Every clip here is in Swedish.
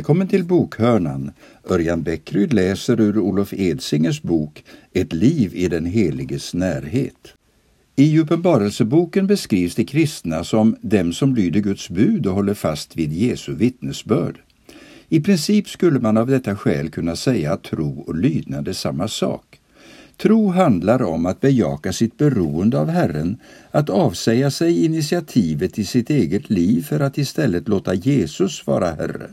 Välkommen till bokhörnan. Örjan Bäckryd läser ur Olof Edsingers bok Ett liv i den heliges närhet. I Uppenbarelseboken beskrivs de kristna som dem som lyder Guds bud och håller fast vid Jesu vittnesbörd. I princip skulle man av detta skäl kunna säga att tro och lydnad är samma sak. Tro handlar om att bejaka sitt beroende av Herren, att avsäga sig initiativet i sitt eget liv för att istället låta Jesus vara Herre.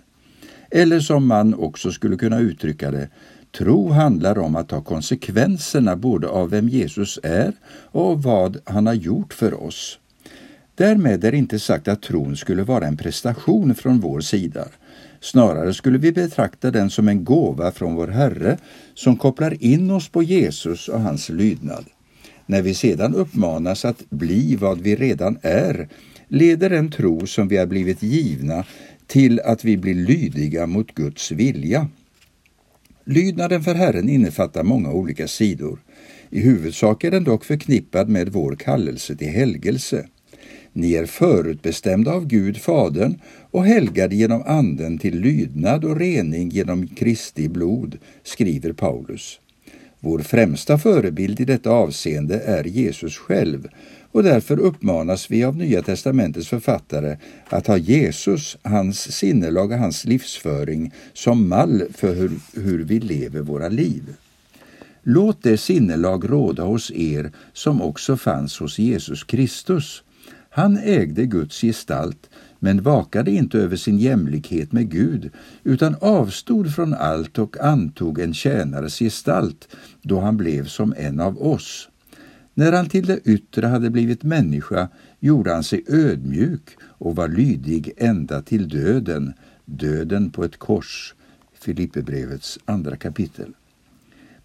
Eller som man också skulle kunna uttrycka det, tro handlar om att ta konsekvenserna både av vem Jesus är och av vad han har gjort för oss. Därmed är inte sagt att tron skulle vara en prestation från vår sida. Snarare skulle vi betrakta den som en gåva från vår Herre som kopplar in oss på Jesus och hans lydnad. När vi sedan uppmanas att bli vad vi redan är leder den tro som vi har blivit givna till att vi blir lydiga mot Guds vilja. Lydnaden för Herren innefattar många olika sidor. I huvudsak är den dock förknippad med vår kallelse till helgelse. Ni är förutbestämda av Gud Fadern och helgade genom Anden till lydnad och rening genom Kristi blod, skriver Paulus. Vår främsta förebild i detta avseende är Jesus själv och därför uppmanas vi av Nya testamentets författare att ha Jesus, hans sinnelag och hans livsföring som mall för hur, hur vi lever våra liv. Låt det sinnelag råda hos er som också fanns hos Jesus Kristus han ägde Guds gestalt men vakade inte över sin jämlikhet med Gud utan avstod från allt och antog en tjänares gestalt då han blev som en av oss. När han till det yttre hade blivit människa gjorde han sig ödmjuk och var lydig ända till döden, döden på ett kors. Filipperbrevets andra kapitel.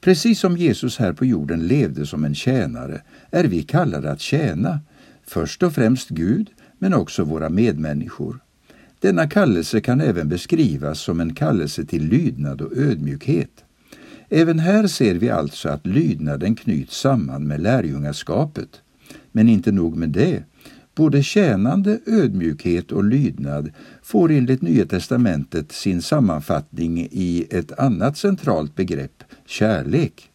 Precis som Jesus här på jorden levde som en tjänare är vi kallade att tjäna, först och främst Gud, men också våra medmänniskor. Denna kallelse kan även beskrivas som en kallelse till lydnad och ödmjukhet. Även här ser vi alltså att lydnaden knyts samman med lärjungaskapet. Men inte nog med det. Både tjänande, ödmjukhet och lydnad får enligt Nya testamentet sin sammanfattning i ett annat centralt begrepp, kärlek.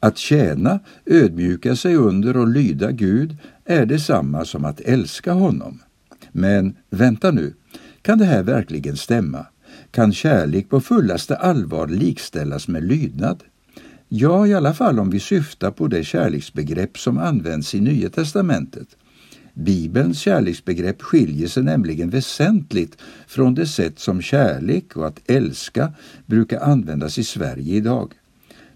Att tjäna, ödmjuka sig under och lyda Gud är detsamma som att älska honom. Men vänta nu, kan det här verkligen stämma? Kan kärlek på fullaste allvar likställas med lydnad? Ja, i alla fall om vi syftar på det kärleksbegrepp som används i Nya testamentet. Bibelns kärleksbegrepp skiljer sig nämligen väsentligt från det sätt som kärlek och att älska brukar användas i Sverige idag.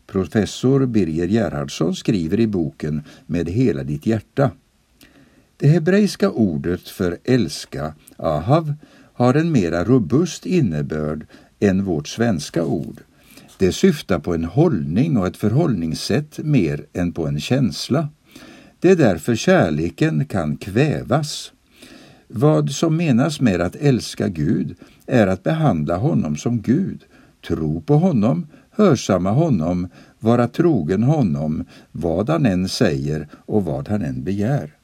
Professor Birger Gerhardsson skriver i boken Med hela ditt hjärta. Det hebreiska ordet för älska, ahav, har en mera robust innebörd än vårt svenska ord. Det syftar på en hållning och ett förhållningssätt mer än på en känsla. Det är därför kärleken kan kvävas. Vad som menas med att älska Gud är att behandla honom som Gud, tro på honom, hörsamma honom, vara trogen honom, vad han än säger och vad han än begär.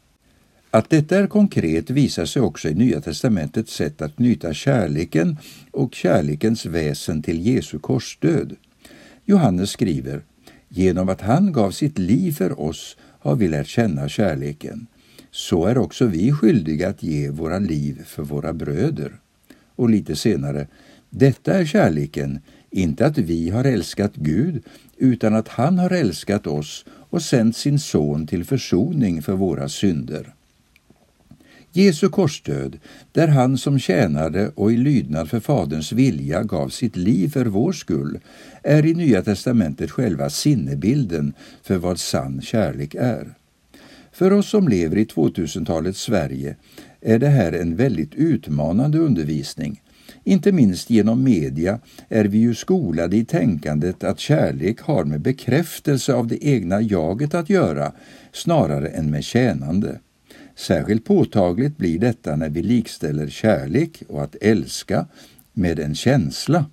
Att detta är konkret visar sig också i Nya testamentets sätt att knyta kärleken och kärlekens väsen till Jesu korsdöd. Johannes skriver Genom att han gav sitt liv för oss har vi lärt känna kärleken. Så är också vi skyldiga att ge våra liv för våra bröder. Och lite senare Detta är kärleken, inte att vi har älskat Gud utan att han har älskat oss och sänt sin son till försoning för våra synder. Jesu korsdöd, där han som tjänade och i lydnad för Faderns vilja gav sitt liv för vår skull, är i Nya testamentet själva sinnebilden för vad sann kärlek är. För oss som lever i 2000-talets Sverige är det här en väldigt utmanande undervisning. Inte minst genom media är vi ju skolade i tänkandet att kärlek har med bekräftelse av det egna jaget att göra snarare än med tjänande. Särskilt påtagligt blir detta när vi likställer kärlek och att älska med en känsla.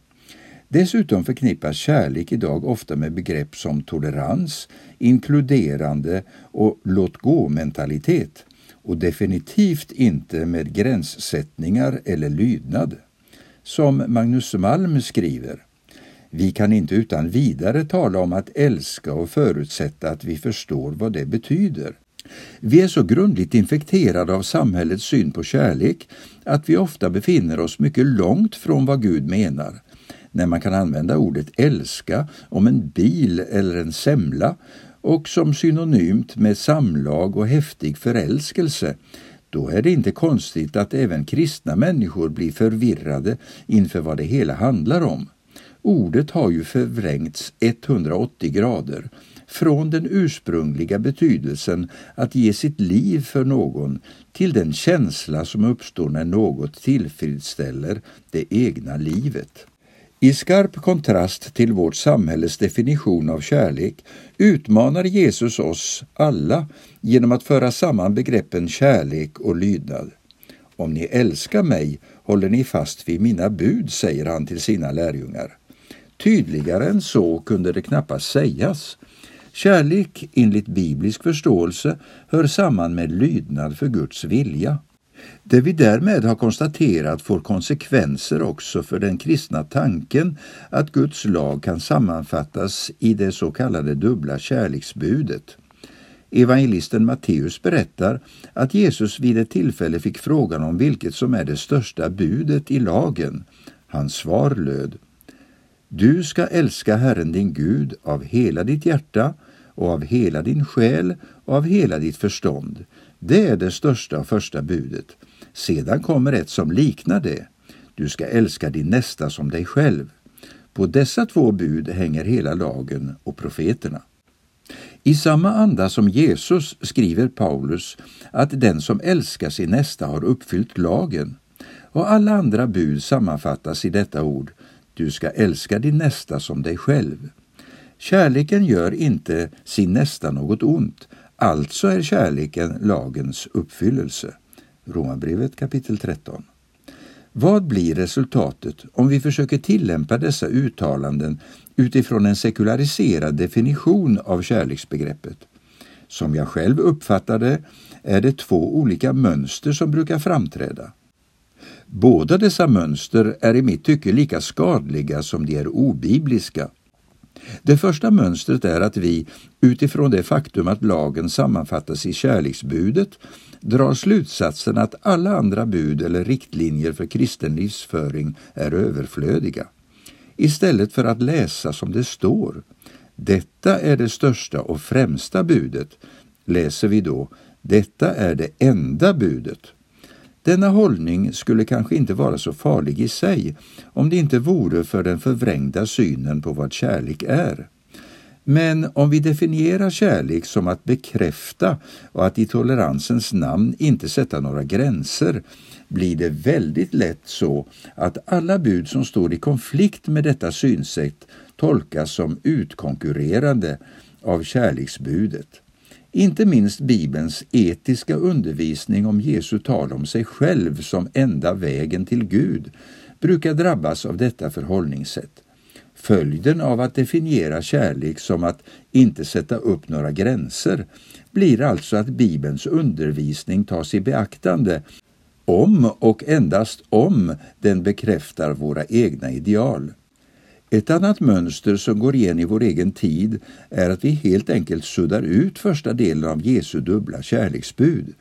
Dessutom förknippas kärlek idag ofta med begrepp som tolerans, inkluderande och låt gå-mentalitet och definitivt inte med gränssättningar eller lydnad. som Magnus Malm skriver. Vi kan inte utan vidare tala om att älska och förutsätta att vi förstår vad det betyder. Vi är så grundligt infekterade av samhällets syn på kärlek att vi ofta befinner oss mycket långt från vad Gud menar. När man kan använda ordet älska om en bil eller en semla och som synonymt med samlag och häftig förälskelse, då är det inte konstigt att även kristna människor blir förvirrade inför vad det hela handlar om. Ordet har ju förvrängts 180 grader från den ursprungliga betydelsen att ge sitt liv för någon till den känsla som uppstår när något tillfredsställer det egna livet. I skarp kontrast till vårt samhälles definition av kärlek utmanar Jesus oss alla genom att föra samman begreppen kärlek och lydnad. Om ni älskar mig håller ni fast vid mina bud, säger han till sina lärjungar. Tydligare än så kunde det knappast sägas. Kärlek, enligt biblisk förståelse, hör samman med lydnad för Guds vilja. Det vi därmed har konstaterat får konsekvenser också för den kristna tanken att Guds lag kan sammanfattas i det så kallade dubbla kärleksbudet. Evangelisten Matteus berättar att Jesus vid ett tillfälle fick frågan om vilket som är det största budet i lagen. Hans svar löd du ska älska Herren din Gud av hela ditt hjärta och av hela din själ och av hela ditt förstånd. Det är det största och första budet. Sedan kommer ett som liknar det. Du ska älska din nästa som dig själv. På dessa två bud hänger hela lagen och profeterna. I samma anda som Jesus skriver Paulus att den som älskar sin nästa har uppfyllt lagen. Och alla andra bud sammanfattas i detta ord du ska älska din nästa som dig själv. Kärleken gör inte sin nästa något ont, alltså är kärleken lagens uppfyllelse. Romarbrevet kapitel 13. Vad blir resultatet om vi försöker tillämpa dessa uttalanden utifrån en sekulariserad definition av kärleksbegreppet? Som jag själv uppfattar det är det två olika mönster som brukar framträda. Båda dessa mönster är i mitt tycke lika skadliga som de är obibliska. Det första mönstret är att vi, utifrån det faktum att lagen sammanfattas i kärleksbudet, drar slutsatsen att alla andra bud eller riktlinjer för kristen livsföring är överflödiga. Istället för att läsa som det står, detta är det största och främsta budet, läser vi då, detta är det enda budet. Denna hållning skulle kanske inte vara så farlig i sig om det inte vore för den förvrängda synen på vad kärlek är. Men om vi definierar kärlek som att bekräfta och att i toleransens namn inte sätta några gränser blir det väldigt lätt så att alla bud som står i konflikt med detta synsätt tolkas som utkonkurrerande av kärleksbudet. Inte minst Bibelns etiska undervisning om Jesu tal om sig själv som enda vägen till Gud brukar drabbas av detta förhållningssätt. Följden av att definiera kärlek som att inte sätta upp några gränser blir alltså att Bibelns undervisning tas i beaktande om och endast om den bekräftar våra egna ideal. Ett annat mönster som går igen i vår egen tid är att vi helt enkelt suddar ut första delen av Jesu dubbla kärleksbud.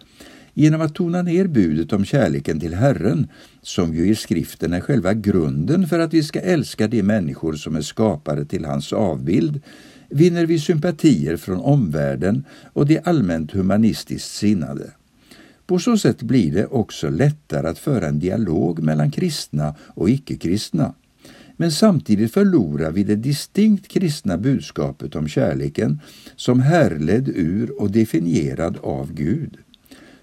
Genom att tona ner budet om kärleken till Herren, som ju i skriften är själva grunden för att vi ska älska de människor som är skapade till hans avbild, vinner vi sympatier från omvärlden och de allmänt humanistiskt sinnade. På så sätt blir det också lättare att föra en dialog mellan kristna och icke-kristna. Men samtidigt förlorar vi det distinkt kristna budskapet om kärleken som härledd ur och definierad av Gud.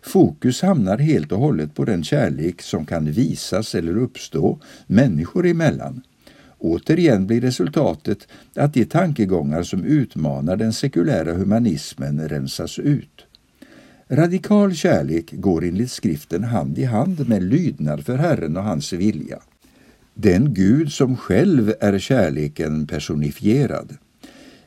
Fokus hamnar helt och hållet på den kärlek som kan visas eller uppstå människor emellan. Återigen blir resultatet att de tankegångar som utmanar den sekulära humanismen rensas ut. Radikal kärlek går enligt skriften hand i hand med lydnad för Herren och hans vilja den Gud som själv är kärleken personifierad.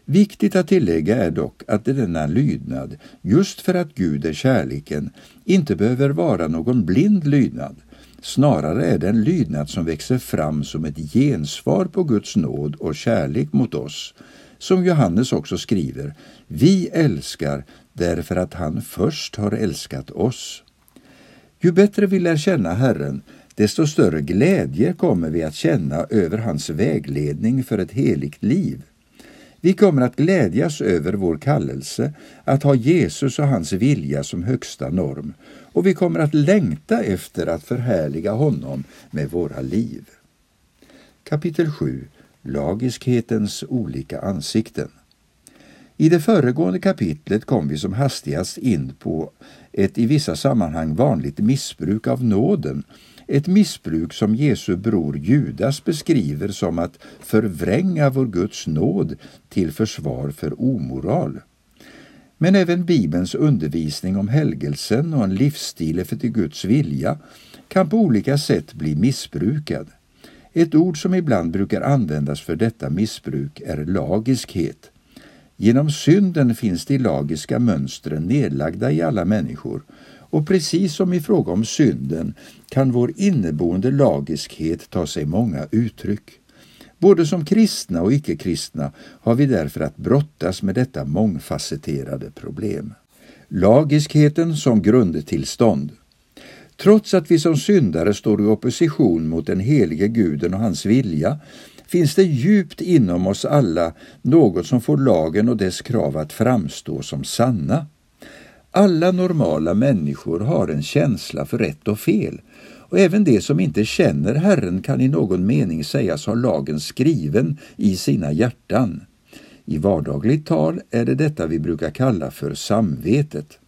Viktigt att tillägga är dock att denna lydnad, just för att Gud är kärleken, inte behöver vara någon blind lydnad. Snarare är det en lydnad som växer fram som ett gensvar på Guds nåd och kärlek mot oss. Som Johannes också skriver, vi älskar därför att han först har älskat oss. Ju bättre vi lär känna Herren, desto större glädje kommer vi att känna över hans vägledning för ett heligt liv. Vi kommer att glädjas över vår kallelse att ha Jesus och hans vilja som högsta norm och vi kommer att längta efter att förhärliga honom med våra liv. Kapitel 7 Lagiskhetens olika ansikten I det föregående kapitlet kom vi som hastigast in på ett i vissa sammanhang vanligt missbruk av nåden ett missbruk som Jesu bror Judas beskriver som att förvränga vår Guds nåd till försvar för omoral. Men även Bibelns undervisning om helgelsen och en livsstil efter Guds vilja kan på olika sätt bli missbrukad. Ett ord som ibland brukar användas för detta missbruk är lagiskhet. Genom synden finns de lagiska mönstren nedlagda i alla människor och precis som i fråga om synden kan vår inneboende lagiskhet ta sig många uttryck. Både som kristna och icke-kristna har vi därför att brottas med detta mångfacetterade problem. Lagiskheten som grundtillstånd. Trots att vi som syndare står i opposition mot den helige guden och hans vilja finns det djupt inom oss alla något som får lagen och dess krav att framstå som sanna. Alla normala människor har en känsla för rätt och fel och även de som inte känner Herren kan i någon mening sägas ha lagen skriven i sina hjärtan. I vardagligt tal är det detta vi brukar kalla för samvetet.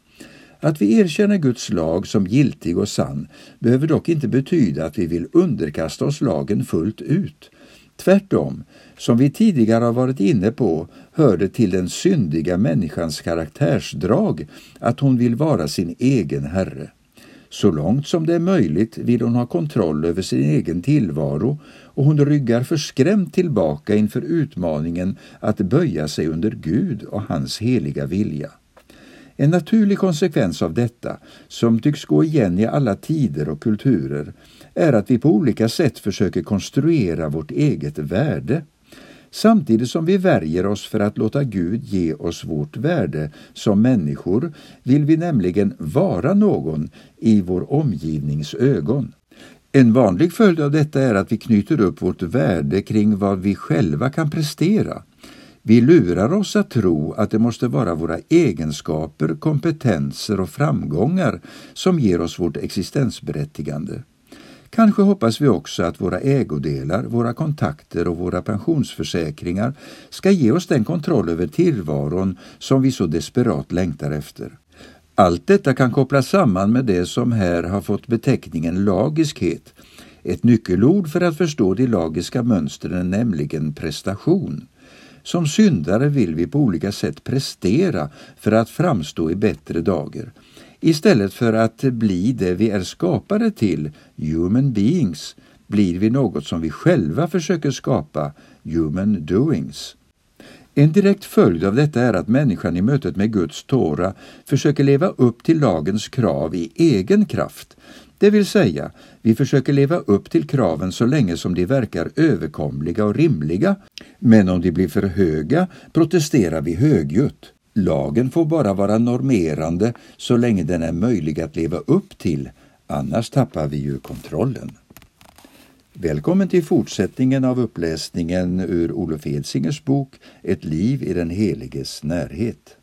Att vi erkänner Guds lag som giltig och sann behöver dock inte betyda att vi vill underkasta oss lagen fullt ut. Tvärtom, som vi tidigare har varit inne på, hör det till den syndiga människans karaktärsdrag att hon vill vara sin egen herre. Så långt som det är möjligt vill hon ha kontroll över sin egen tillvaro och hon ryggar förskrämt tillbaka inför utmaningen att böja sig under Gud och hans heliga vilja. En naturlig konsekvens av detta, som tycks gå igen i alla tider och kulturer, är att vi på olika sätt försöker konstruera vårt eget värde samtidigt som vi värjer oss för att låta Gud ge oss vårt värde som människor vill vi nämligen vara någon i vår omgivnings ögon. En vanlig följd av detta är att vi knyter upp vårt värde kring vad vi själva kan prestera. Vi lurar oss att tro att det måste vara våra egenskaper, kompetenser och framgångar som ger oss vårt existensberättigande. Kanske hoppas vi också att våra ägodelar, våra kontakter och våra pensionsförsäkringar ska ge oss den kontroll över tillvaron som vi så desperat längtar efter. Allt detta kan kopplas samman med det som här har fått beteckningen lagiskhet. Ett nyckelord för att förstå de lagiska mönstren är nämligen prestation. Som syndare vill vi på olika sätt prestera för att framstå i bättre dagar istället för att bli det vi är skapade till, human beings, blir vi något som vi själva försöker skapa, human doings. En direkt följd av detta är att människan i mötet med Guds Tora försöker leva upp till lagens krav i egen kraft, det vill säga, vi försöker leva upp till kraven så länge som de verkar överkomliga och rimliga, men om de blir för höga protesterar vi högljutt. Lagen får bara vara normerande så länge den är möjlig att leva upp till, annars tappar vi ju kontrollen. Välkommen till fortsättningen av uppläsningen ur Olof Edsingers bok Ett liv i den heliges närhet.